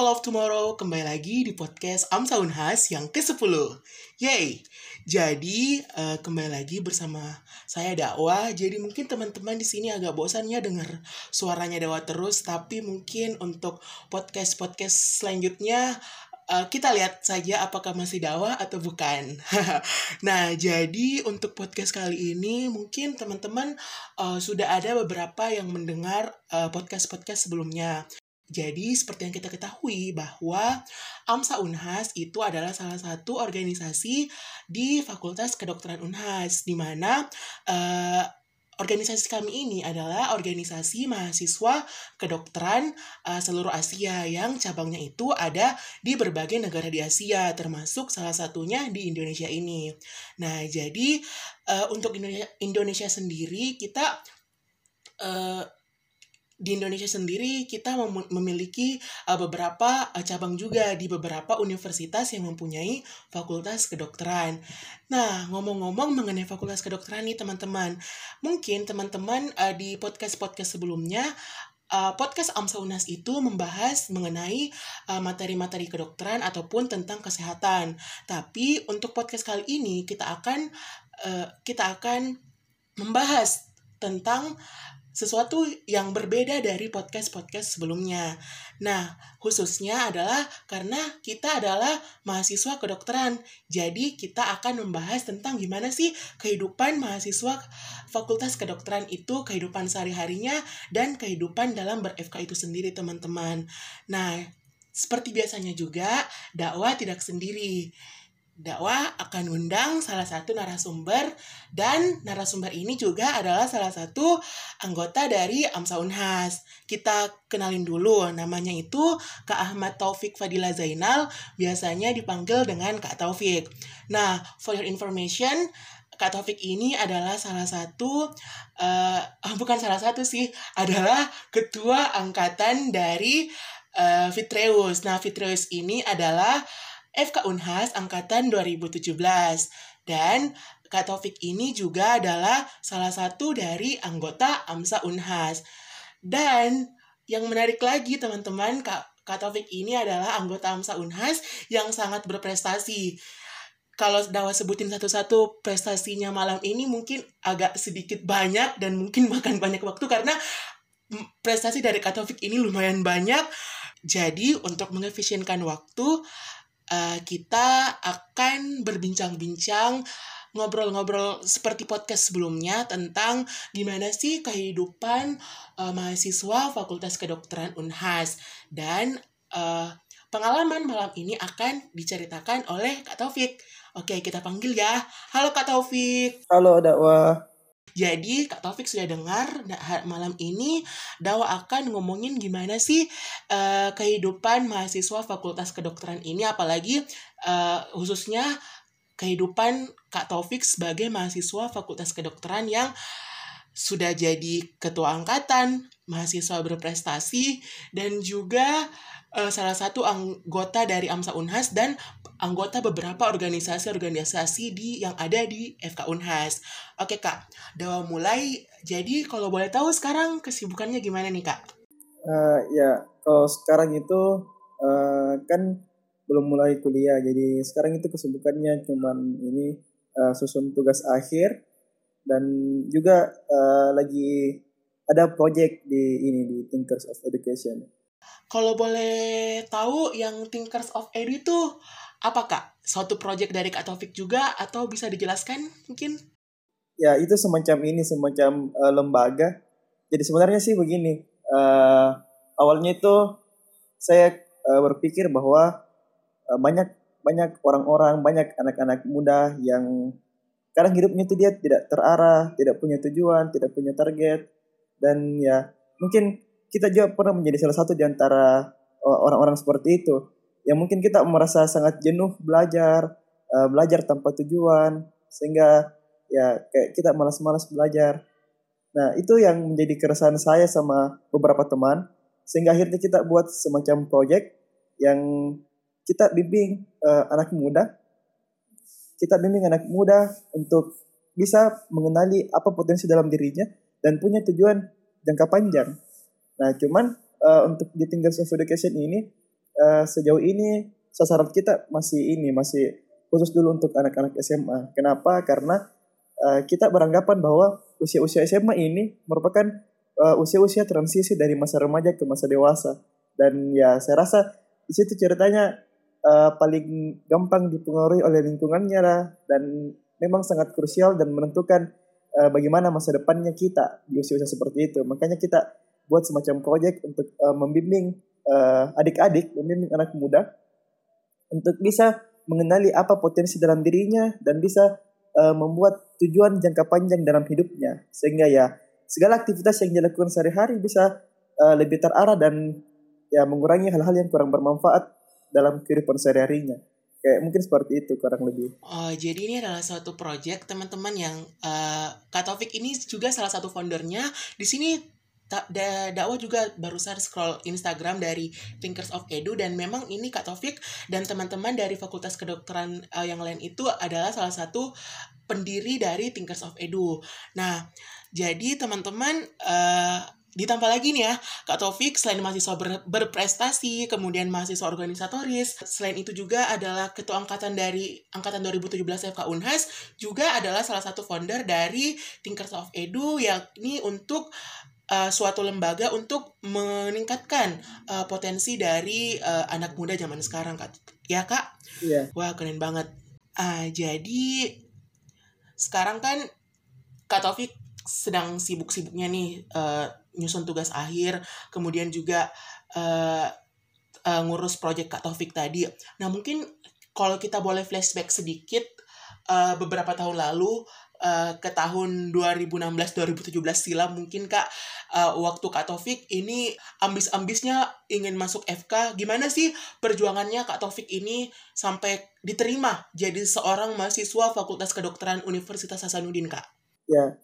people of tomorrow, kembali lagi di podcast Amsa Unhas yang ke-10. Yay! Jadi, uh, kembali lagi bersama saya Dakwa. Jadi mungkin teman-teman di sini agak bosannya dengar suaranya Dakwa terus, tapi mungkin untuk podcast-podcast selanjutnya uh, kita lihat saja apakah masih dakwah atau bukan. nah, jadi untuk podcast kali ini mungkin teman-teman uh, sudah ada beberapa yang mendengar podcast-podcast uh, sebelumnya. Jadi seperti yang kita ketahui bahwa AMSA Unhas itu adalah salah satu organisasi di Fakultas Kedokteran Unhas di mana uh, organisasi kami ini adalah organisasi mahasiswa kedokteran uh, seluruh Asia yang cabangnya itu ada di berbagai negara di Asia termasuk salah satunya di Indonesia ini. Nah, jadi uh, untuk Indonesia, Indonesia sendiri kita di Indonesia sendiri kita mem memiliki uh, beberapa uh, cabang juga di beberapa universitas yang mempunyai fakultas kedokteran. Nah, ngomong-ngomong mengenai fakultas kedokteran nih teman-teman, mungkin teman-teman uh, di podcast-podcast sebelumnya uh, podcast Amsa Unas itu membahas mengenai materi-materi uh, kedokteran ataupun tentang kesehatan. Tapi untuk podcast kali ini kita akan uh, kita akan membahas tentang sesuatu yang berbeda dari podcast-podcast sebelumnya. Nah, khususnya adalah karena kita adalah mahasiswa kedokteran. Jadi, kita akan membahas tentang gimana sih kehidupan mahasiswa Fakultas Kedokteran itu, kehidupan sehari-harinya, dan kehidupan dalam ber-FK itu sendiri, teman-teman. Nah, seperti biasanya juga, dakwah tidak sendiri dakwah akan undang salah satu narasumber dan narasumber ini juga adalah salah satu anggota dari Amsa Unhas. Kita kenalin dulu namanya itu Kak Ahmad Taufik Fadila Zainal, biasanya dipanggil dengan Kak Taufik. Nah, for your information, Kak Taufik ini adalah salah satu, uh, bukan salah satu sih, adalah ketua angkatan dari uh, Fitreus. Nah, Fitreus ini adalah FK Unhas angkatan 2017 dan Kak Taufik ini juga adalah salah satu dari anggota AMSA Unhas. Dan yang menarik lagi teman-teman, Kak, Kak Taufik ini adalah anggota AMSA Unhas yang sangat berprestasi. Kalau Dawa sebutin satu-satu prestasinya malam ini mungkin agak sedikit banyak dan mungkin makan banyak waktu karena prestasi dari Kak ini lumayan banyak. Jadi untuk mengefisienkan waktu, uh, kita akan berbincang-bincang ngobrol-ngobrol seperti podcast sebelumnya tentang gimana sih kehidupan uh, mahasiswa Fakultas Kedokteran Unhas dan uh, pengalaman malam ini akan diceritakan oleh Kak Taufik. Oke, kita panggil ya. Halo Kak Taufik. Halo Dakwah. Jadi Kak Taufik sudah dengar malam ini Dawa akan ngomongin gimana sih uh, kehidupan mahasiswa Fakultas Kedokteran ini apalagi uh, khususnya kehidupan Kak Taufik sebagai mahasiswa Fakultas Kedokteran yang sudah jadi ketua angkatan, mahasiswa berprestasi dan juga uh, salah satu anggota dari AMSA Unhas dan anggota beberapa organisasi-organisasi di yang ada di FK Unhas. Oke kak, Dawa mulai. Jadi kalau boleh tahu sekarang kesibukannya gimana nih kak? Uh, ya, kalau sekarang itu uh, kan belum mulai kuliah, jadi sekarang itu kesibukannya cuman ini uh, susun tugas akhir dan juga uh, lagi ada project di ini di Thinkers of Education. Kalau boleh tahu yang Thinkers of Edu itu apa kak? Suatu project dari Kak Taufik juga atau bisa dijelaskan mungkin? Ya itu semacam ini semacam uh, lembaga. Jadi sebenarnya sih begini. Uh, awalnya itu saya uh, berpikir bahwa uh, banyak banyak orang-orang banyak anak-anak muda yang kadang hidupnya itu dia tidak terarah, tidak punya tujuan, tidak punya target. Dan ya mungkin kita juga pernah menjadi salah satu di antara orang-orang seperti itu. Yang mungkin kita merasa sangat jenuh belajar, uh, belajar tanpa tujuan, sehingga ya kayak kita malas-malas belajar. Nah itu yang menjadi keresahan saya sama beberapa teman, sehingga akhirnya kita buat semacam project yang kita bimbing uh, anak muda, kita bimbing anak muda untuk bisa mengenali apa potensi dalam dirinya dan punya tujuan jangka panjang. Nah cuman uh, untuk di Tinggal Self Education ini uh, sejauh ini sasaran kita masih ini masih khusus dulu untuk anak-anak SMA. Kenapa? Karena uh, kita beranggapan bahwa usia-usia SMA ini merupakan uh, usia-usia transisi dari masa remaja ke masa dewasa. Dan ya saya rasa di situ ceritanya uh, paling gampang dipengaruhi oleh lingkungannya lah dan memang sangat krusial dan menentukan uh, bagaimana masa depannya kita di usia-usia seperti itu. Makanya kita buat semacam proyek untuk uh, membimbing adik-adik, membimbing anak muda untuk bisa mengenali apa potensi dalam dirinya dan bisa uh, membuat tujuan jangka panjang dalam hidupnya sehingga ya segala aktivitas yang dilakukan sehari-hari bisa uh, lebih terarah dan ya mengurangi hal-hal yang kurang bermanfaat dalam kehidupan sehari-harinya. Kayak mungkin seperti itu kurang lebih. Oh, jadi ini adalah suatu project teman-teman yang uh, Kak Taufik ini juga salah satu foundernya. Di sini da dakwah juga barusan scroll Instagram dari Thinkers of Edu dan memang ini Kak Taufik dan teman-teman dari Fakultas Kedokteran uh, yang lain itu adalah salah satu pendiri dari Thinkers of Edu. Nah, jadi teman-teman uh, ditambah lagi nih ya, Kak Taufik selain mahasiswa ber, berprestasi, kemudian mahasiswa organisatoris, selain itu juga adalah ketua angkatan dari angkatan 2017 FK Unhas, juga adalah salah satu founder dari Thinkers of Edu yakni untuk uh, suatu lembaga untuk meningkatkan uh, potensi dari uh, anak muda zaman sekarang, Kak. Ya, Kak? Iya. Wah, keren banget. Uh, jadi sekarang kan Kak Taufik sedang sibuk-sibuknya nih uh, nyusun tugas akhir, kemudian juga uh, uh, ngurus proyek Kak Taufik tadi. Nah, mungkin kalau kita boleh flashback sedikit uh, beberapa tahun lalu uh, ke tahun 2016-2017 silam mungkin Kak uh, waktu Kak Taufik ini ambis-ambisnya ingin masuk FK. Gimana sih perjuangannya Kak Taufik ini sampai diterima jadi seorang mahasiswa Fakultas Kedokteran Universitas Hasanuddin Kak? Ya,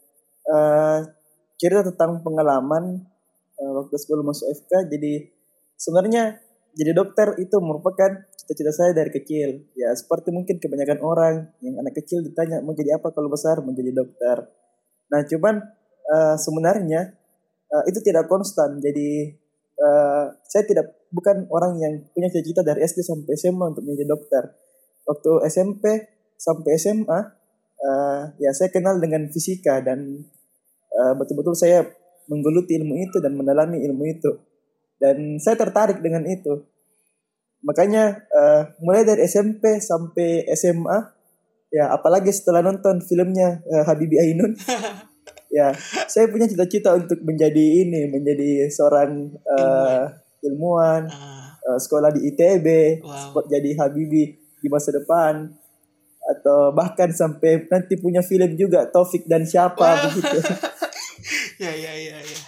uh, cerita tentang pengalaman uh, waktu sebelum masuk FK. Jadi sebenarnya jadi dokter itu merupakan cita-cita saya dari kecil. Ya seperti mungkin kebanyakan orang yang anak kecil ditanya mau jadi apa kalau besar menjadi dokter. Nah cuman uh, sebenarnya uh, itu tidak konstan. Jadi uh, saya tidak bukan orang yang punya cita-cita dari SD sampai SMA untuk menjadi dokter. Waktu SMP sampai SMA uh, ya saya kenal dengan fisika dan Eh, betul-betul uh, saya menggeluti ilmu itu dan mendalami ilmu itu. Dan saya tertarik dengan itu. Makanya uh, mulai dari SMP sampai SMA ya apalagi setelah nonton filmnya uh, Habibie Ainun. Ya saya punya cita-cita untuk menjadi ini menjadi seorang uh, ilmuwan uh, sekolah di ITB wow. jadi Habibie di masa depan. Atau bahkan sampai nanti punya film juga Taufik dan siapa begitu ya ya ya ya.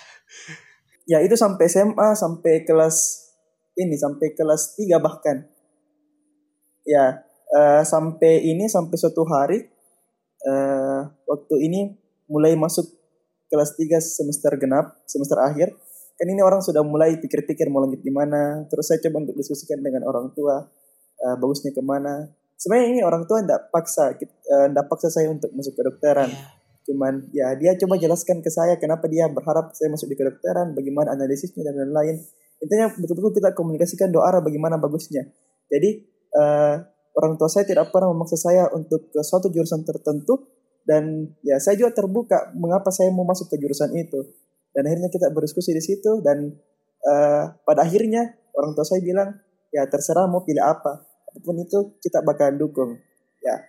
Ya itu sampai SMA sampai kelas ini sampai kelas 3 bahkan. Ya uh, sampai ini sampai suatu hari uh, waktu ini mulai masuk kelas 3 semester genap semester akhir. Kan ini orang sudah mulai pikir-pikir mau lanjut di mana. Terus saya coba untuk diskusikan dengan orang tua uh, bagusnya ke mana. Sebenarnya ini orang tua tidak paksa tidak uh, paksa saya untuk masuk kedokteran. Yeah cuman ya dia coba jelaskan ke saya kenapa dia berharap saya masuk di kedokteran bagaimana analisisnya dan lain-lain. Intinya betul-betul kita komunikasikan doa bagaimana bagusnya. Jadi uh, orang tua saya tidak pernah memaksa saya untuk ke suatu jurusan tertentu dan ya saya juga terbuka mengapa saya mau masuk ke jurusan itu. Dan akhirnya kita berdiskusi di situ dan uh, pada akhirnya orang tua saya bilang ya terserah mau pilih apa. Apa pun itu kita bakal dukung. Ya.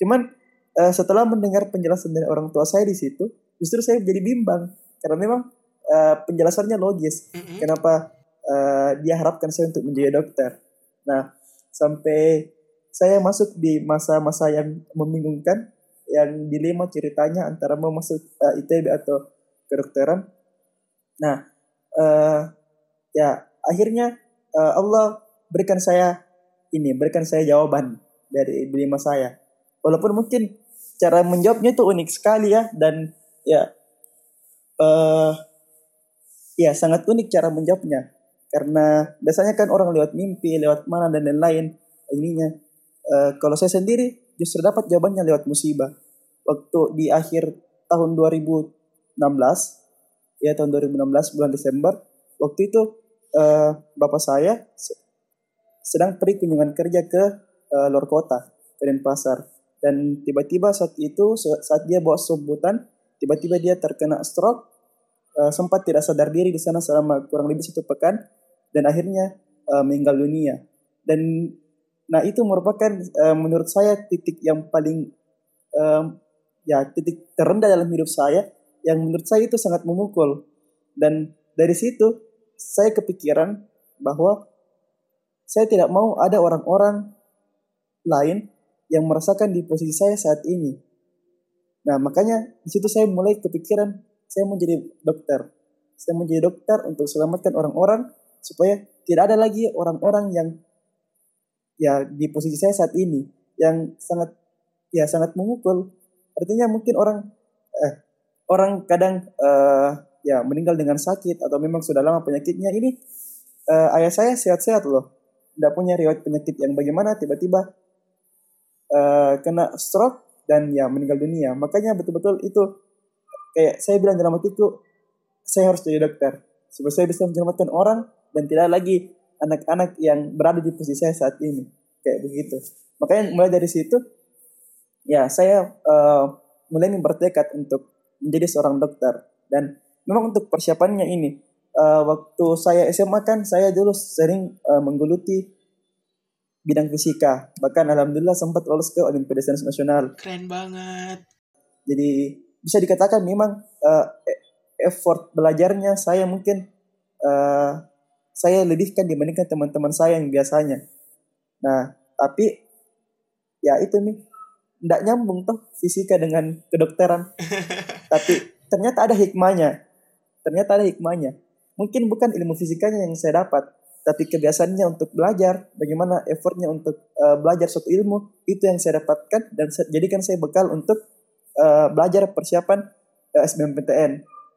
Cuman uh, setelah mendengar penjelasan dari orang tua saya di situ, justru saya jadi bimbang karena memang uh, penjelasannya logis. Mm-hmm. Kenapa uh, dia harapkan saya untuk menjadi dokter? Nah, sampai saya masuk di masa-masa yang membingungkan, yang dilema ceritanya antara mau masuk uh, ITB atau kedokteran. Nah, uh, ya akhirnya uh, Allah berikan saya ini, berikan saya jawaban dari dilema saya. Walaupun mungkin cara menjawabnya itu unik sekali ya dan ya uh, ya sangat unik cara menjawabnya. Karena biasanya kan orang lewat mimpi lewat mana dan lain-lain. Ininya uh, kalau saya sendiri justru dapat jawabannya lewat musibah. Waktu di akhir tahun 2016 ya tahun 2016 bulan Desember waktu itu uh, bapak saya sedang pergi kunjungan kerja ke uh, luar kota ke Denpasar dan tiba-tiba saat itu saat dia bawa sebutan tiba-tiba dia terkena stroke uh, sempat tidak sadar diri di sana selama kurang lebih satu pekan dan akhirnya uh, meninggal dunia. Dan nah itu merupakan uh, menurut saya titik yang paling um, ya titik terendah dalam hidup saya yang menurut saya itu sangat memukul. Dan dari situ saya kepikiran bahwa saya tidak mau ada orang-orang lain yang merasakan di posisi saya saat ini. Nah, makanya di situ saya mulai kepikiran saya mau jadi dokter. Saya mau jadi dokter untuk selamatkan orang-orang supaya tidak ada lagi orang-orang yang ya di posisi saya saat ini yang sangat ya sangat memukul. Artinya mungkin orang eh orang kadang uh, ya meninggal dengan sakit atau memang sudah lama penyakitnya ini uh, ayah saya sehat-sehat loh. Tidak punya riwayat penyakit yang bagaimana tiba-tiba uh, kena stroke dan ya meninggal dunia. Makanya betul-betul itu kayak saya bilang dalam hatiku saya harus jadi dokter supaya saya bisa menyelamatkan orang dan tidak lagi anak-anak yang berada di posisi saya saat ini kayak begitu. Makanya mulai dari situ ya saya uh, mulai bertekad untuk menjadi seorang dokter dan memang untuk persiapannya ini uh, waktu saya SMA kan saya dulu sering uh, menggeluti bidang fisika bahkan alhamdulillah sempat lolos ke Olimpiade Sains Nasional keren banget jadi bisa dikatakan memang uh, effort belajarnya saya mungkin uh, saya lebihkan dibandingkan teman-teman saya yang biasanya nah tapi ya itu nih tidak nyambung toh fisika dengan kedokteran. Tapi ternyata ada hikmahnya. Ternyata ada hikmahnya. Mungkin bukan ilmu fisikanya yang saya dapat, tapi kebiasaannya untuk belajar, bagaimana effortnya untuk uh, belajar suatu ilmu, itu yang saya dapatkan dan jadikan saya bekal untuk uh, belajar persiapan uh, eh, SBMPTN.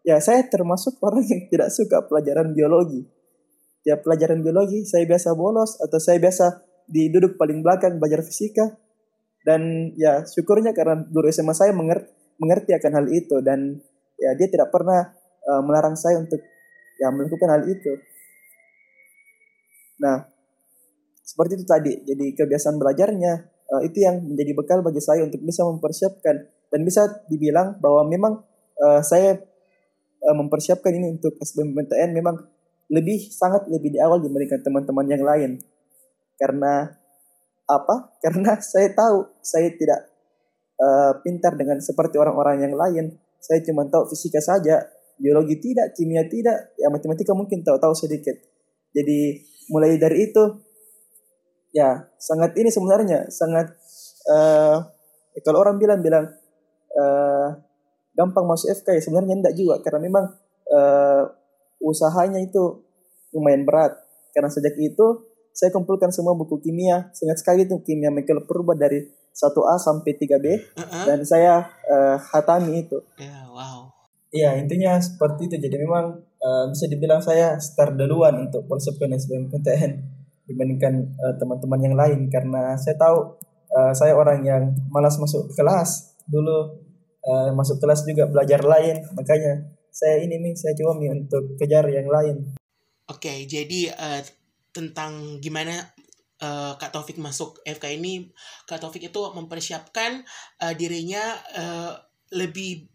Ya, saya termasuk orang yang tidak suka pelajaran biologi. Ya, pelajaran biologi saya biasa bolos atau saya biasa di duduk paling belakang belajar fisika dan ya syukurnya karena guru SMA saya mengerti, mengerti akan hal itu dan ya dia tidak pernah uh, melarang saya untuk ya melakukan hal itu. Nah, seperti itu tadi. Jadi kebiasaan belajarnya uh, itu yang menjadi bekal bagi saya untuk bisa mempersiapkan dan bisa dibilang bahwa memang uh, saya uh, mempersiapkan ini untuk SBMPTN memang lebih sangat lebih di awal dibandingkan teman-teman yang lain. Karena apa? Karena saya tahu saya tidak uh, pintar dengan seperti orang-orang yang lain. Saya cuma tahu fisika saja, biologi tidak, kimia tidak, ya matematika mungkin tahu-tahu sedikit. Jadi mulai dari itu ya sangat ini sebenarnya sangat uh, kalau orang bilang bilang uh, gampang masuk FK ya sebenarnya tidak juga karena memang uh, usahanya itu lumayan berat karena sejak itu saya kumpulkan semua buku kimia sangat sekali itu kimia Michael Purba dari 1A sampai 3B uh-huh. dan saya uh, hatami itu. Yeah, wow. Iya, intinya seperti itu. Jadi memang uh, bisa dibilang saya start duluan untuk persiapan SBMPTN dibandingkan uh, teman-teman yang lain. Karena saya tahu uh, saya orang yang malas masuk kelas. Dulu uh, masuk kelas juga belajar lain. Makanya saya ini nih saya coba nih untuk kejar yang lain. Oke, okay, jadi uh, tentang gimana uh, Kak Taufik masuk FK ini Kak Taufik itu mempersiapkan uh, dirinya uh, lebih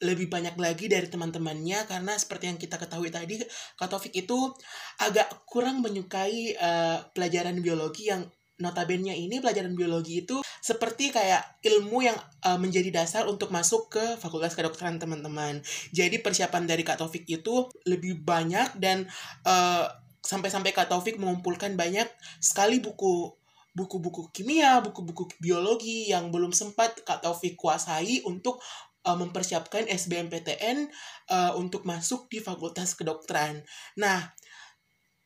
lebih banyak lagi dari teman-temannya karena seperti yang kita ketahui tadi Kak Taufik itu agak kurang menyukai uh, pelajaran biologi yang notabene ini pelajaran biologi itu seperti kayak ilmu yang uh, menjadi dasar untuk masuk ke fakultas kedokteran teman-teman. Jadi persiapan dari Kak Taufik itu lebih banyak dan uh, sampai-sampai Kak Taufik mengumpulkan banyak sekali buku buku-buku kimia, buku-buku biologi yang belum sempat Kak Taufik kuasai untuk uh, mempersiapkan SBMPTN uh, untuk masuk di Fakultas Kedokteran. Nah,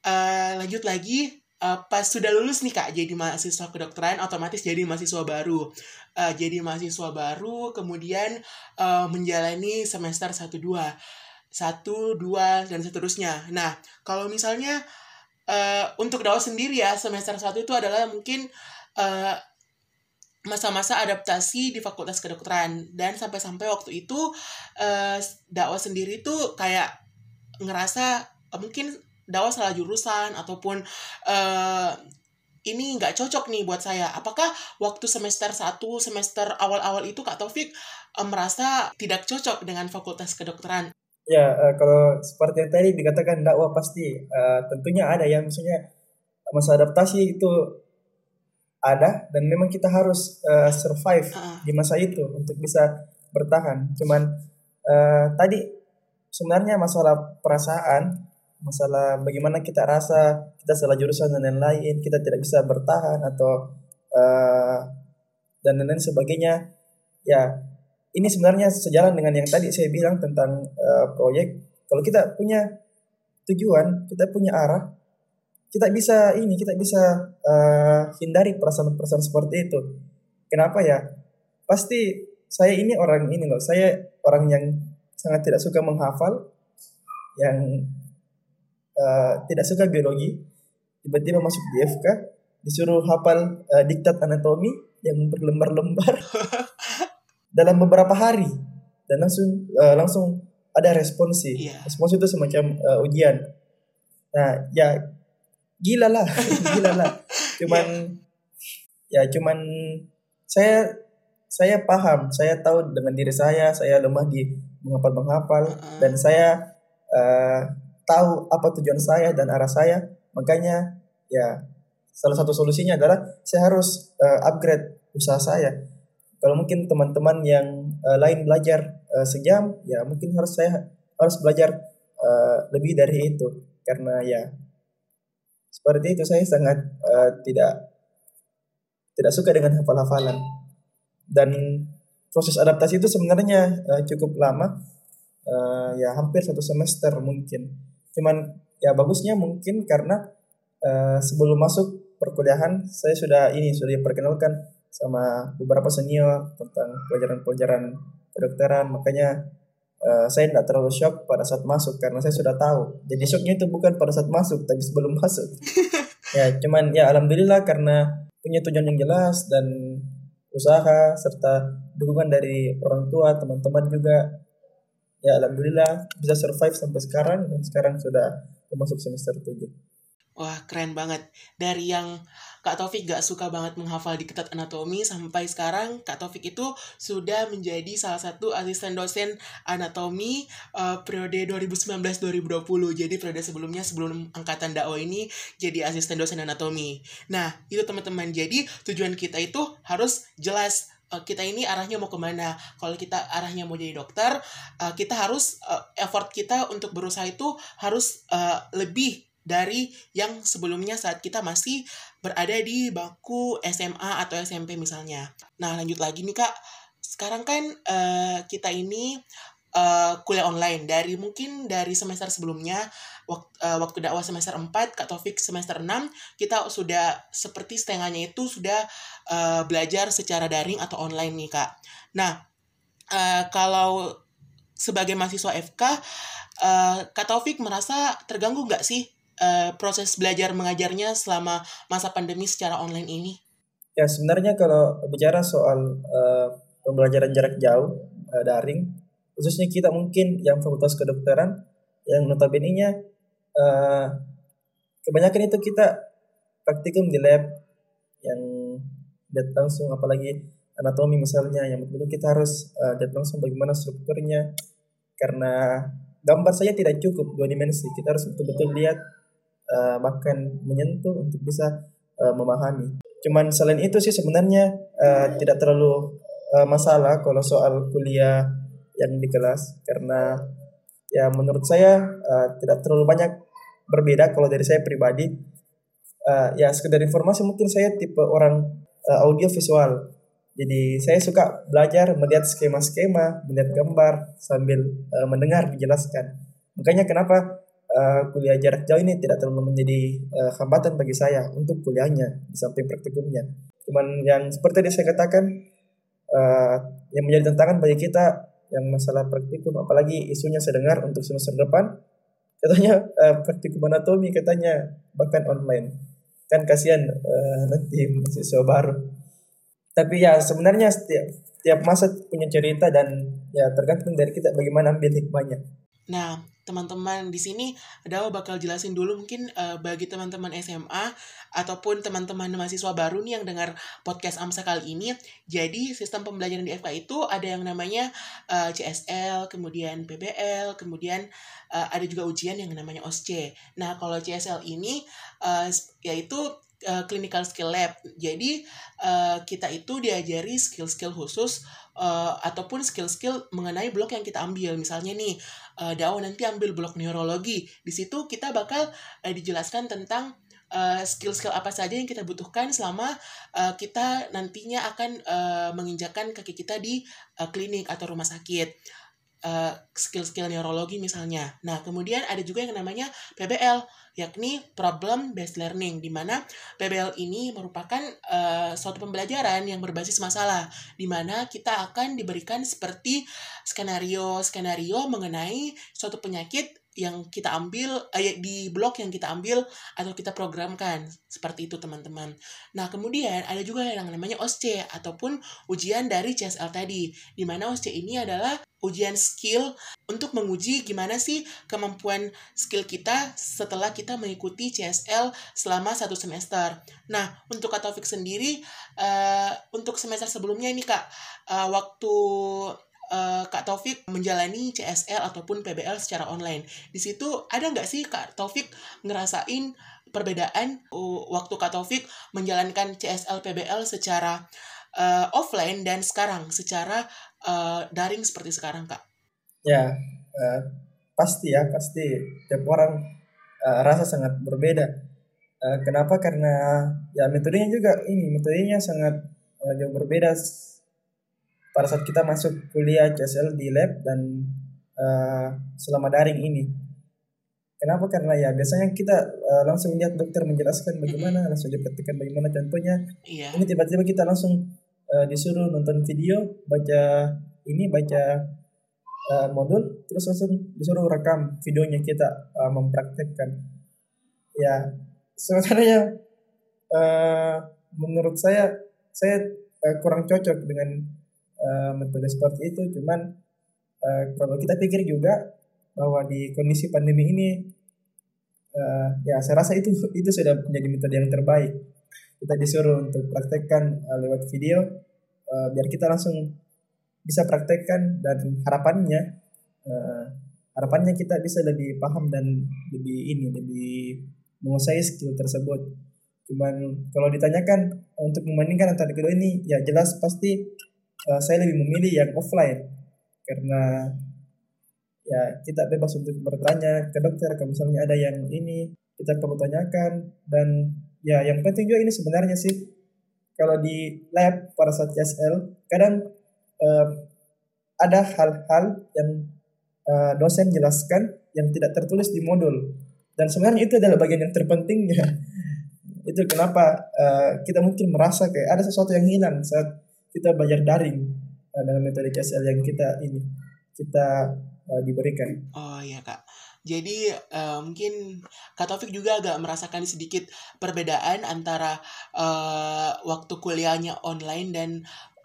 uh, lanjut lagi uh, pas sudah lulus nih Kak jadi mahasiswa kedokteran otomatis jadi mahasiswa baru. Uh, jadi mahasiswa baru kemudian uh, menjalani semester 1 2 satu, dua, dan seterusnya. Nah, kalau misalnya uh, untuk dakwah sendiri ya, semester satu itu adalah mungkin uh, masa-masa adaptasi di fakultas kedokteran dan sampai-sampai waktu itu uh, dakwah sendiri tuh kayak ngerasa uh, mungkin dakwah salah jurusan ataupun uh, ini nggak cocok nih buat saya. Apakah waktu semester 1, semester awal-awal itu Kak Taufik uh, merasa tidak cocok dengan fakultas kedokteran? Ya, uh, kalau seperti yang tadi dikatakan dakwah pasti uh, tentunya ada yang maksudnya masa adaptasi itu ada dan memang kita harus uh, survive uh. di masa itu untuk bisa bertahan. Cuman uh, tadi sebenarnya masalah perasaan masalah bagaimana kita rasa kita salah jurusan dan lain-lain kita tidak bisa bertahan atau uh, dan lain-lain sebagainya ya ini sebenarnya sejalan dengan yang tadi saya bilang tentang uh, proyek kalau kita punya tujuan kita punya arah kita bisa ini kita bisa uh, hindari perasaan-perasaan seperti itu. Kenapa ya? Pasti saya ini orang ini loh saya orang yang sangat tidak suka menghafal yang uh, tidak suka biologi. Tiba-tiba masuk di FK disuruh hafal uh, diktat anatomi yang berlembar-lembar dalam beberapa hari. Dan langsung uh, langsung ada responsi yeah. respons itu semacam uh, ujian. Nah ya gila lah gila lah cuman yeah. ya cuman saya saya paham saya tahu dengan diri saya saya lemah di menghafal menghafal uh -uh. dan saya uh, tahu apa tujuan saya dan arah saya makanya ya salah satu solusinya adalah saya harus uh, upgrade usaha saya kalau mungkin teman-teman yang uh, lain belajar uh, sejam ya mungkin harus saya harus belajar uh, lebih dari itu karena ya seperti itu saya sangat uh, tidak tidak suka dengan hafal-hafalan. Dan proses adaptasi itu sebenarnya uh, cukup lama. Uh, ya hampir satu semester mungkin. Cuman ya bagusnya mungkin karena uh, sebelum masuk perkuliahan saya sudah ini sudah diperkenalkan sama beberapa senior tentang pelajaran-pelajaran kedokteran. Makanya uh, saya tidak terlalu shock pada saat masuk karena saya sudah tahu. Jadi shocknya itu bukan pada saat masuk tapi sebelum masuk. Ya cuman ya alhamdulillah karena punya tujuan yang jelas dan usaha serta dukungan dari orang tua teman-teman juga. Ya alhamdulillah bisa survive sampai sekarang dan sekarang sudah masuk semester 7. Wah keren banget. Dari yang Kak Taufik gak suka banget menghafal di ketat anatomi sampai sekarang. Kak Taufik itu sudah menjadi salah satu asisten dosen anatomi uh, periode 2019-2020 jadi periode sebelumnya sebelum angkatan dakwah ini jadi asisten dosen anatomi. Nah itu teman-teman. Jadi tujuan kita itu harus jelas uh, kita ini arahnya mau ke mana. Kalau kita arahnya mau jadi dokter uh, kita harus effort kita untuk berusaha itu harus lebih dari yang sebelumnya saat kita masih berada di bangku SMA atau SMP misalnya. Nah lanjut lagi nih kak, sekarang kan uh, kita ini uh, kuliah online dari mungkin dari semester sebelumnya waktu, uh, waktu dakwah semester 4 Kak Taufik semester 6 kita sudah seperti setengahnya itu sudah uh, belajar secara daring atau online nih Kak. Nah, uh, kalau sebagai mahasiswa FK uh, Kak Taufik merasa terganggu nggak sih uh, proses belajar mengajarnya selama masa pandemi secara online ini? Ya sebenarnya kalau bicara soal uh, pembelajaran jarak jauh uh, daring khususnya kita mungkin yang fakultas kedokteran yang notabene-nya uh, kebanyakan itu kita praktikum di lab yang lihat langsung apalagi anatomi misalnya yang betul kita harus uh, lihat langsung bagaimana strukturnya karena gambar saja tidak cukup dua dimensi kita harus betul-betul lihat uh, bahkan menyentuh untuk bisa uh, memahami. Cuman selain itu sih sebenarnya uh, tidak terlalu uh, masalah kalau soal kuliah yang di kelas. Karena ya menurut saya uh, tidak terlalu banyak berbeda kalau dari saya pribadi. Uh, ya sekedar informasi mungkin saya tipe orang uh, audio visual. Jadi saya suka belajar melihat skema-skema melihat gambar sambil uh, mendengar dijelaskan. Makanya kenapa uh, kuliah jarak jauh ini tidak terlalu menjadi uh, hambatan bagi saya untuk kuliahnya di samping praktikumnya. Cuman yang seperti yang saya katakan uh, yang menjadi tantangan bagi kita yang masalah praktikum apalagi isunya saya dengar untuk semester depan katanya uh, praktikum anatomi katanya bahkan online. Kan kasihan uh, nanti mahasiswa baru. Tapi ya sebenarnya setiap setiap masa punya cerita dan ya tergantung dari kita bagaimana ambil hikmahnya Nah, teman-teman di sini Dawa bakal jelasin dulu mungkin uh, bagi teman-teman SMA ataupun teman-teman mahasiswa baru nih yang dengar podcast AMSA kali ini. Jadi sistem pembelajaran di FK itu ada yang namanya uh, CSL, kemudian PBL, kemudian uh, ada juga ujian yang namanya OSCE. Nah, kalau CSL ini uh, yaitu uh, clinical skill lab. Jadi uh, kita itu diajari skill-skill khusus uh, ataupun skill-skill mengenai blok yang kita ambil. Misalnya nih, uh, Dawa nanti ambil blok neurologi. Di situ kita bakal uh, dijelaskan tentang skill-skill uh, apa saja yang kita butuhkan selama uh, kita nantinya akan uh, menginjakan kaki kita di uh, klinik atau rumah sakit. Uh, skill-skill neurologi misalnya. Nah, kemudian ada juga yang namanya PBL yakni problem based learning di mana PBL ini merupakan uh, suatu pembelajaran yang berbasis masalah di mana kita akan diberikan seperti skenario skenario mengenai suatu penyakit yang kita ambil eh, di blok yang kita ambil atau kita programkan seperti itu teman-teman. Nah kemudian ada juga yang namanya OSCE ataupun ujian dari CSL tadi, di mana OSCE ini adalah ujian skill untuk menguji gimana sih kemampuan skill kita setelah kita mengikuti CSL selama satu semester. Nah untuk Kak Taufik sendiri uh, untuk semester sebelumnya ini kak uh, waktu uh, Kak Taufik menjalani CSL ataupun PBL secara online. Di situ ada nggak sih Kak Taufik ngerasain perbedaan waktu Kak Taufik menjalankan CSL PBL secara uh, offline dan sekarang secara uh, daring seperti sekarang Kak? Ya, uh, pasti ya, pasti tiap orang uh, rasa sangat berbeda. Kenapa? Karena ya metodenya juga ini metodenya sangat uh, jauh berbeda pada saat kita masuk kuliah CSL di lab dan uh, selama daring ini. Kenapa? Karena ya biasanya kita uh, langsung lihat dokter menjelaskan bagaimana, langsung dipraktikkan bagaimana contohnya. Iya. Ini tiba-tiba kita langsung uh, disuruh nonton video, baca ini, baca uh, modul, terus langsung disuruh rekam videonya kita uh, mempraktekkan. Ya, sebenarnya uh, menurut saya saya uh, kurang cocok dengan uh, metode seperti itu. Cuman uh, kalau kita pikir juga bahwa di kondisi pandemi ini uh, ya saya rasa itu itu sudah menjadi metode yang terbaik. Kita disuruh untuk praktekkan lewat video biar kita langsung bisa praktekkan dan harapannya harapannya kita bisa lebih paham dan lebih ini lebih menguasai skill tersebut. Cuman kalau ditanyakan untuk membandingkan antara kedua ini ya jelas pasti uh, saya lebih memilih yang offline. Karena ya kita bebas untuk bertanya ke dokter kalau misalnya ada yang ini kita perlu tanyakan. Dan ya yang penting juga ini sebenarnya sih kalau di lab pada saat CSL kadang uh, ada hal-hal yang uh, dosen jelaskan yang tidak tertulis di modul. Dan sebenarnya itu adalah bagian yang terpentingnya. Itu kenapa uh, kita mungkin merasa kayak ada sesuatu yang hilang saat kita belajar daring uh, dengan metode CSL yang kita ini kita uh, diberikan. Oh iya kak. Jadi uh, mungkin Kak Taufik juga agak merasakan sedikit perbedaan antara uh, waktu kuliahnya online dan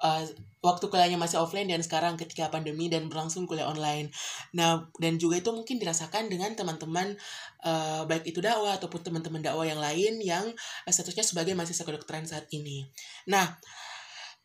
uh, waktu kuliahnya masih offline dan sekarang ketika pandemi dan berlangsung kuliah online. Nah, dan juga itu mungkin dirasakan dengan teman-teman uh, baik itu dakwah ataupun teman-teman dakwah yang lain yang statusnya sebagai mahasiswa kedokteran saat ini. Nah,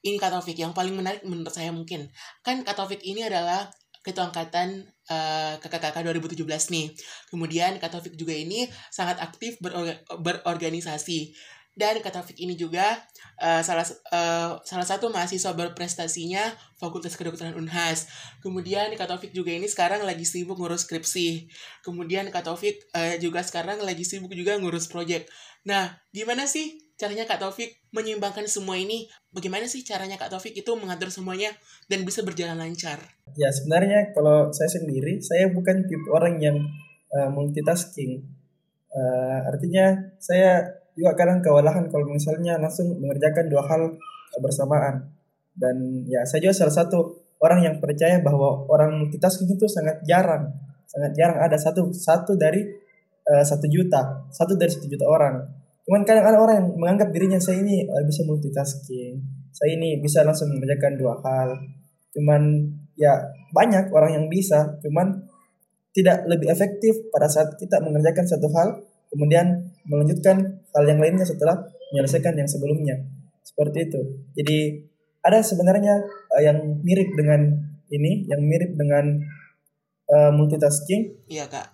ini Kak yang paling menarik menurut saya mungkin kan Kak ini adalah ketua angkatan uh, kakak-kakak 2017 nih. Kemudian Kak juga ini sangat aktif berorga berorganisasi. Dan Kak Taufik ini juga uh, salah uh, salah satu mahasiswa berprestasinya Fakultas Kedokteran Unhas. Kemudian Kak Taufik juga ini sekarang lagi sibuk ngurus skripsi. Kemudian Kak Taufik uh, juga sekarang lagi sibuk juga ngurus project. Nah, gimana sih caranya Kak Taufik menyeimbangkan semua ini? Bagaimana sih caranya Kak Taufik itu mengatur semuanya dan bisa berjalan lancar? Ya sebenarnya kalau saya sendiri, saya bukan tipe orang yang uh, multitasking. Uh, artinya saya juga kadang kewalahan kalau misalnya langsung mengerjakan dua hal bersamaan. Dan ya saya juga salah satu orang yang percaya bahwa orang multitasking itu sangat jarang, sangat jarang ada satu satu dari uh, satu juta, satu dari satu juta orang Cuman kadang ada orang yang menganggap dirinya saya ini uh, bisa multitasking. Saya ini bisa langsung mengerjakan dua hal. Cuman ya banyak orang yang bisa, cuman tidak lebih efektif pada saat kita mengerjakan satu hal kemudian melanjutkan hal yang lainnya setelah menyelesaikan yang sebelumnya. Seperti itu. Jadi ada sebenarnya uh, yang mirip dengan ini yang mirip dengan uh, multitasking. Iya kak.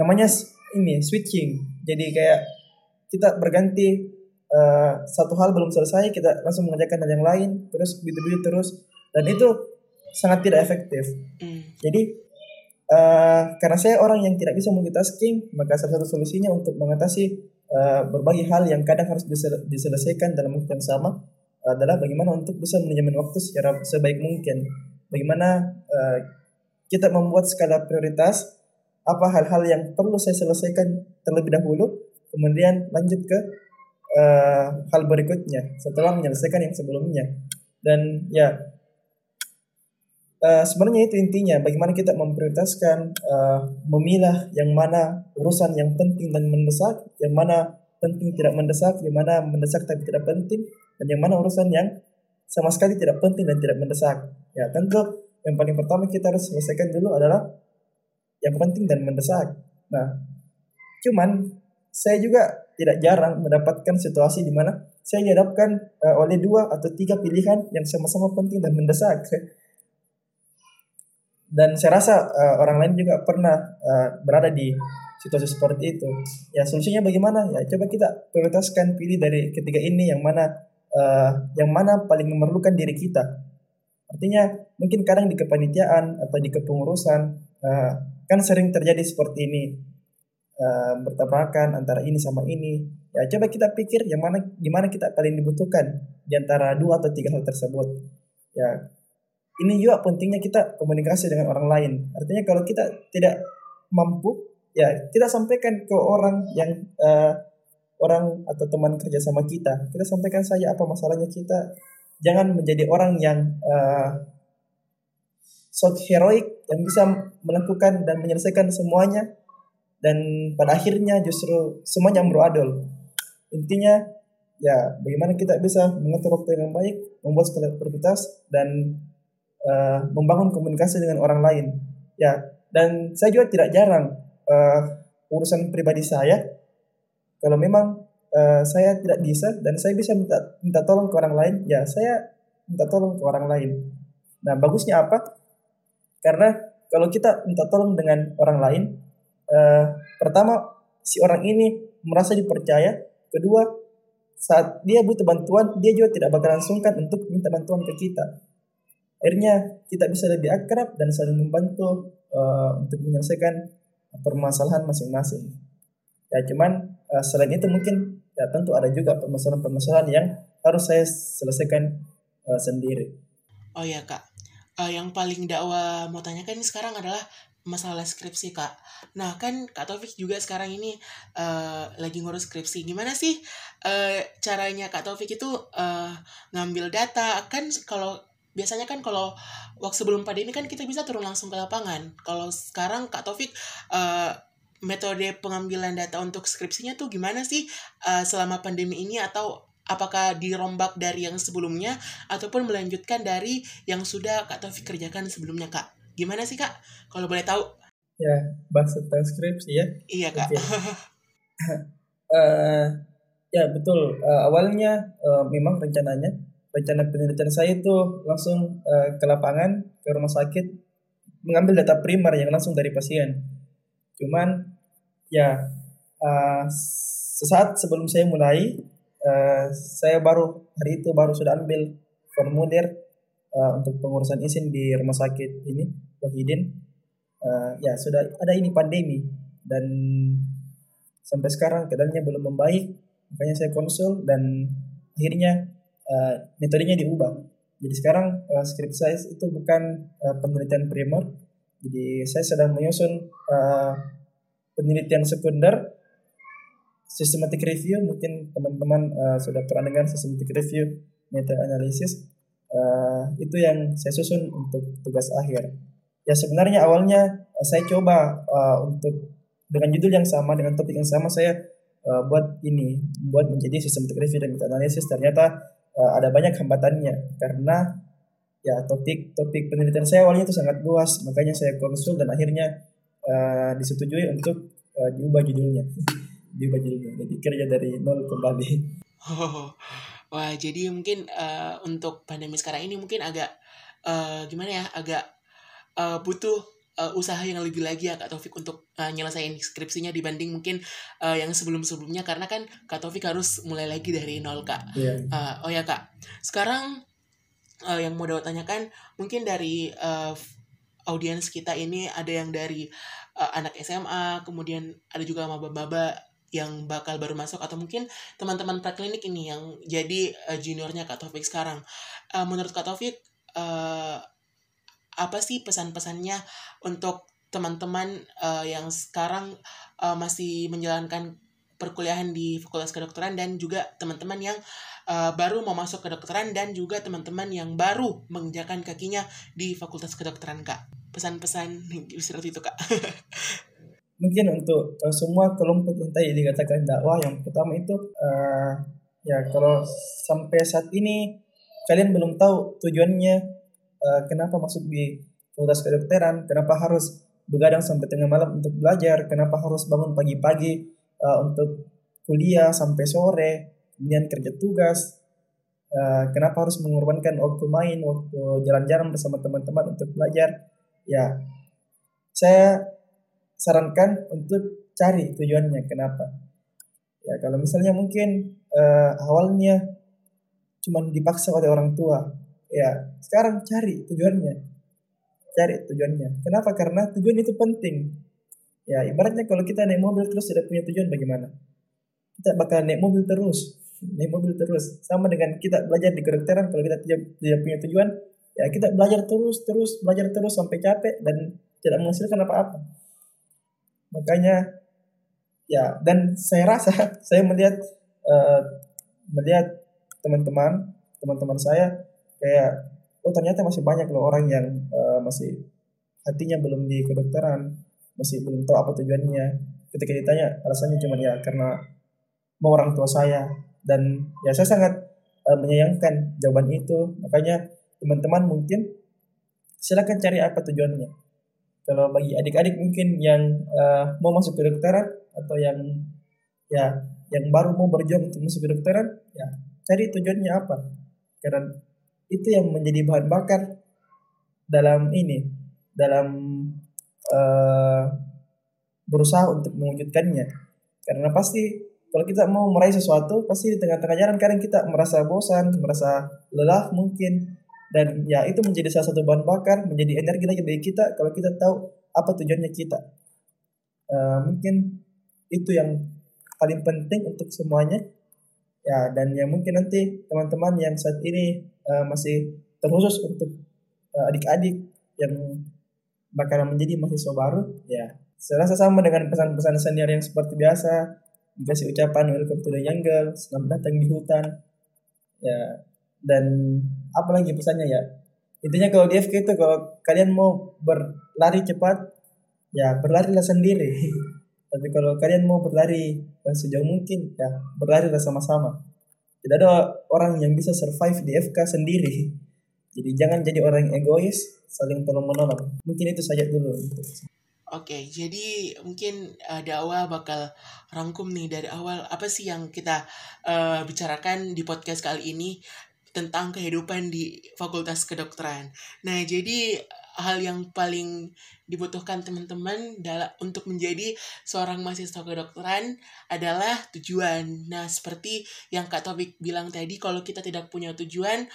Namanya ini switching. Jadi kayak kita berganti uh, satu hal belum selesai kita langsung mengerjakan hal yang lain terus begitu-begitu terus. Dan itu sangat tidak efektif. Mm. jadi Uh, karena saya orang yang tidak bisa multitasking, maka salah satu solusinya untuk mengatasi uh, berbagai hal yang kadang harus disel diselesaikan dalam waktu yang sama adalah bagaimana untuk bisa manajemen waktu secara sebaik mungkin. Bagaimana uh, kita membuat skala prioritas, apa hal-hal yang perlu saya selesaikan terlebih dahulu, kemudian lanjut ke uh, hal berikutnya setelah menyelesaikan yang sebelumnya. Dan ya uh, sebenarnya itu intinya bagaimana kita memprioritaskan uh, memilah yang mana urusan yang penting dan mendesak yang mana penting tidak mendesak yang mana mendesak tapi tidak penting dan yang mana urusan yang sama sekali tidak penting dan tidak mendesak. Ya tentu yang paling pertama kita harus selesaikan dulu adalah yang penting dan mendesak. Nah cuman saya juga tidak jarang mendapatkan situasi di mana saya dihadapkan uh, oleh dua atau tiga pilihan yang sama-sama penting dan mendesak dan saya rasa uh, orang lain juga pernah uh, berada di situasi seperti itu. Ya solusinya bagaimana? Ya coba kita prioritaskan pilih dari ketiga ini yang mana uh, yang mana paling memerlukan diri kita. Artinya mungkin kadang di kepanitiaan atau di kepengurusan uh, kan sering terjadi seperti ini uh, bertabrakan antara ini sama ini. Ya coba kita pikir yang mana di mana kita paling dibutuhkan di antara dua atau tiga hal tersebut. Ya ini juga pentingnya kita komunikasi dengan orang lain. Artinya kalau kita tidak mampu, ya kita sampaikan ke orang yang uh, orang atau teman kerja sama kita. Kita sampaikan saja apa masalahnya kita. Jangan menjadi orang yang uh, sok heroik yang bisa melakukan dan menyelesaikan semuanya dan pada akhirnya justru semuanya beradol. Intinya ya bagaimana kita bisa mengatur waktu yang baik, membuat skala prioritas dan uh, membangun komunikasi dengan orang lain. Ya dan saya juga tidak jarang uh, urusan pribadi saya kalau memang uh, saya tidak bisa dan saya bisa minta minta tolong ke orang lain ya saya minta tolong ke orang lain. Nah bagusnya apa? Karena kalau kita minta tolong dengan orang lain uh, pertama si orang ini merasa dipercaya kedua saat dia butuh bantuan dia juga tidak bakalan sungkan untuk minta bantuan ke kita akhirnya kita bisa lebih akrab dan saling membantu uh, untuk menyelesaikan permasalahan masing-masing. Ya cuman uh, selain itu mungkin ya tentu ada juga permasalahan-permasalahan yang harus saya selesaikan uh, sendiri. Oh ya kak, uh, yang paling dakwah mau tanyakan ini sekarang adalah masalah skripsi kak. Nah kan kak Taufik juga sekarang ini uh, lagi ngurus skripsi. Gimana sih uh, caranya kak Taufik itu uh, ngambil data? Kan kalau biasanya kan kalau waktu sebelum pandemi kan kita bisa turun langsung ke lapangan. Kalau sekarang Kak Taufik uh, metode pengambilan data untuk skripsinya tuh gimana sih uh, selama pandemi ini atau apakah dirombak dari yang sebelumnya ataupun melanjutkan dari yang sudah Kak Taufik kerjakan sebelumnya Kak? Gimana sih Kak? Kalau boleh tahu? Ya, bahas tentang skripsi ya. Iya Kak. Okay. uh, ya betul. Uh, awalnya uh, memang rencananya rencana penelitian saya itu langsung uh, ke lapangan ke rumah sakit mengambil data primer yang langsung dari pasien. Cuman ya uh, sesaat sebelum saya mulai uh, saya baru hari itu baru sudah ambil formulir uh, untuk pengurusan izin di rumah sakit ini Wahidin. Uh, ya sudah ada ini pandemi dan sampai sekarang keadaannya belum membaik makanya saya konsul dan akhirnya uh, metodenya diubah. Jadi sekarang uh, script size itu bukan uh, penelitian primer. Jadi saya sedang menyusun uh, penelitian sekunder systematic review mungkin teman-teman uh, sudah pernah dengar systematic review meta analysis uh, itu yang saya susun untuk tugas akhir ya sebenarnya awalnya uh, saya coba uh, untuk dengan judul yang sama dengan topik yang sama saya uh, buat ini buat menjadi systematic review dan meta analysis ternyata uh, ada banyak hambatannya. Karena ya topik topik penelitian saya awalnya itu sangat luas. Makanya saya konsul dan akhirnya uh, disetujui untuk uh, diubah judulnya. Diubah judulnya. Jadi kerja dari nol kembali. Oh, wah jadi mungkin uh, untuk pandemi sekarang ini mungkin agak uh, gimana ya agak uh, butuh uh, usaha yang lebih lagi ya Kak Taufik untuk uh, nyelesain skripsinya dibanding mungkin uh, yang sebelum-sebelumnya karena kan Kak Taufik harus mulai lagi dari nol Kak. Yeah. Uh, oh ya Kak, sekarang uh, yang mau Dawa tanyakan mungkin dari uh, audiens kita ini ada yang dari uh, anak SMA, kemudian ada juga maba-maba yang bakal baru masuk atau mungkin teman-teman preklinik ini yang jadi uh, juniornya Kak Taufik sekarang. Uh, menurut Kak Taufik uh, apa sih pesan-pesannya untuk teman-teman uh, yang sekarang uh, masih menjalankan perkuliahan di Fakultas Kedokteran dan juga teman-teman yang uh, baru mau masuk kedokteran dan juga teman-teman yang baru menginjakan kakinya di Fakultas Kedokteran Kak. Pesan-pesan seperti itu Kak. Mungkin untuk uh, semua kelompok yang tadi dikatakan dakwah yang pertama itu uh, ya kalau sampai saat ini kalian belum tahu tujuannya uh, kenapa masuk di fakultas kedokteran, kenapa harus begadang sampai tengah malam untuk belajar, kenapa harus bangun pagi-pagi uh, untuk kuliah sampai sore, kemudian kerja tugas, uh, kenapa harus mengorbankan waktu main, waktu jalan-jalan bersama teman-teman untuk belajar, ya saya sarankan untuk cari tujuannya kenapa. Ya kalau misalnya mungkin uh, awalnya cuma dipaksa oleh orang tua, ya sekarang cari tujuannya. Cari tujuannya. Kenapa? Karena tujuan itu penting. Ya ibaratnya kalau kita naik mobil terus tidak punya tujuan bagaimana? Kita bakal naik mobil terus naik mobil terus. Sama dengan kita belajar di kedokteran kalau kita tidak, tidak punya tujuan ya kita belajar terus terus belajar terus sampai capek dan tidak menghasilkan apa-apa. Makanya ya dan saya rasa saya melihat uh, melihat teman-teman teman-teman saya kayak oh ternyata masih banyak loh orang yang uh, masih hatinya belum di kedokteran masih belum tahu apa tujuannya. Ketika ditanya alasannya cuma ya karena mau orang tua saya. Dan ya saya sangat uh, menyayangkan jawaban itu. Makanya teman-teman mungkin silakan cari apa tujuannya. Kalau bagi adik-adik mungkin yang uh, mau masuk kedokteran atau yang ya yang baru mau berjuang untuk masuk kedokteran ya cari tujuannya apa. Karena itu yang menjadi bahan bakar dalam ini dalam uh, berusaha untuk mewujudkannya. Karena pasti kalau kita mau meraih sesuatu pasti di tengah-tengah jalan kadang kita merasa bosan merasa lelah mungkin. Dan ya itu menjadi salah satu bahan bakar menjadi energi lagi bagi kita kalau kita tahu apa tujuannya kita. Uh, mungkin itu yang paling penting untuk semuanya. Ya dan ya mungkin nanti teman-teman yang saat ini uh, masih terkhusus untuk uh, adik-adik yang bakalan menjadi mahasiswa baru ya saya rasa sama dengan pesan-pesan senior yang seperti biasa. Dikasih ucapan welcome to the jungle selamat datang di hutan ya. Dan apa lagi pesannya ya. Intinya kalau di FK itu kalau kalian mau berlari cepat ya berlarilah sendiri. Tapi kalau kalian mau berlari sejauh mungkin ya berlarilah sama-sama tidak ada orang yang bisa survive di FK sendiri. Jadi jangan jadi orang yang egois, saling tolong menolong. Mungkin itu saja dulu. Oke, jadi mungkin uh, dakwah bakal rangkum nih dari awal apa sih yang kita uh, bicarakan di podcast kali ini tentang kehidupan di Fakultas Kedokteran. Nah, jadi hal yang paling dibutuhkan teman-teman dalam untuk menjadi seorang mahasiswa kedokteran adalah tujuan. Nah, seperti yang Kak Tobik bilang tadi, kalau kita tidak punya tujuan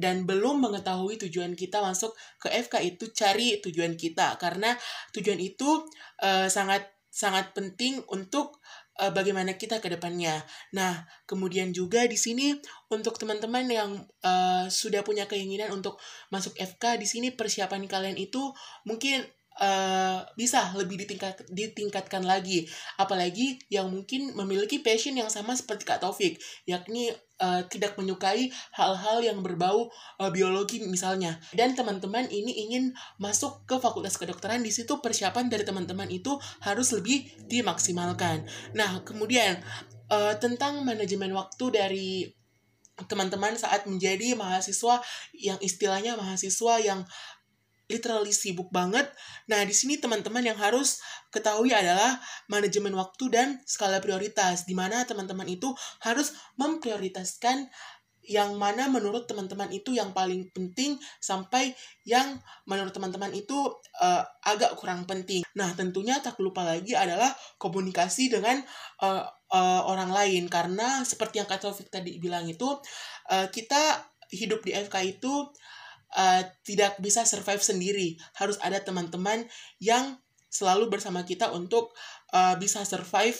dan belum mengetahui tujuan kita masuk ke FK itu cari tujuan kita karena tujuan itu uh, sangat sangat penting untuk uh, bagaimana kita ke depannya. Nah, kemudian juga di sini untuk teman-teman yang uh, sudah punya keinginan untuk masuk FK, di sini persiapan kalian itu mungkin uh, bisa lebih ditingkat, ditingkatkan lagi. Apalagi yang mungkin memiliki passion yang sama seperti Kak Taufik, yakni uh, tidak menyukai hal-hal yang berbau uh, biologi misalnya. Dan teman-teman ini ingin masuk ke fakultas kedokteran, di situ persiapan dari teman-teman itu harus lebih dimaksimalkan. Nah, kemudian uh, tentang manajemen waktu dari teman-teman saat menjadi mahasiswa yang istilahnya mahasiswa yang literally sibuk banget. Nah, di sini teman-teman yang harus ketahui adalah manajemen waktu dan skala prioritas, di mana teman-teman itu harus memprioritaskan yang mana menurut teman-teman itu yang paling penting sampai yang menurut teman-teman itu uh, agak kurang penting. Nah, tentunya tak lupa lagi adalah komunikasi dengan uh, uh, orang lain karena seperti yang Kak Taufik tadi bilang itu uh, kita hidup di FK itu uh, tidak bisa survive sendiri. Harus ada teman-teman yang selalu bersama kita untuk uh, bisa survive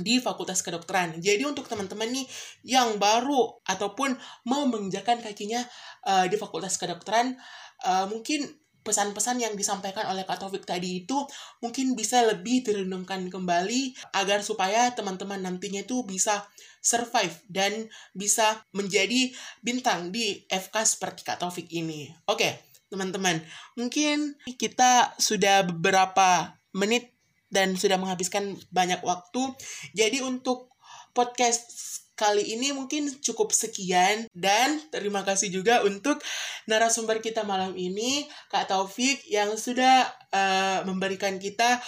di Fakultas Kedokteran. Jadi untuk teman-teman nih yang baru ataupun mau menginjakan kakinya uh, di Fakultas Kedokteran, uh, mungkin pesan-pesan yang disampaikan oleh Kak Taufik tadi itu mungkin bisa lebih direnungkan kembali agar supaya teman-teman nantinya itu bisa survive dan bisa menjadi bintang di FK seperti Kak Taufik ini. Oke, teman-teman, mungkin kita sudah beberapa menit dan sudah menghabiskan banyak waktu. Jadi untuk podcast kali ini mungkin cukup sekian dan terima kasih juga untuk narasumber kita malam ini Kak Taufik yang sudah uh, memberikan kita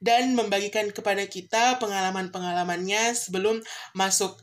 dan membagikan kepada kita pengalaman-pengalamannya sebelum masuk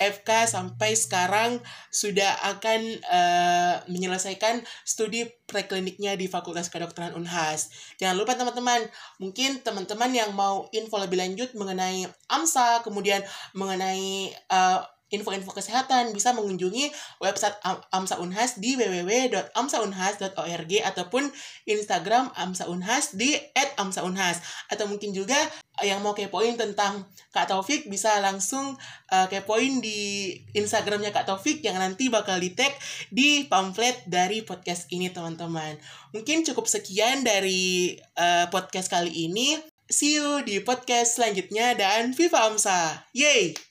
FK sampai sekarang sudah akan uh, menyelesaikan studi prekliniknya di Fakultas Kedokteran Unhas. Jangan lupa teman-teman, mungkin teman-teman yang mau info lebih lanjut mengenai AMSA, kemudian mengenai uh, info-info kesehatan bisa mengunjungi website AMSA Unhas di www.amsaunhas.org ataupun Instagram AMSA Unhas di @amsaunhas atau mungkin juga yang mau kepoin tentang Kak Taufik bisa langsung uh, kepoin di Instagramnya Kak Taufik yang nanti bakal di tag di pamflet dari podcast ini teman-teman. Mungkin cukup sekian dari uh, podcast kali ini. See you di podcast selanjutnya dan Viva Amsa. Yeay!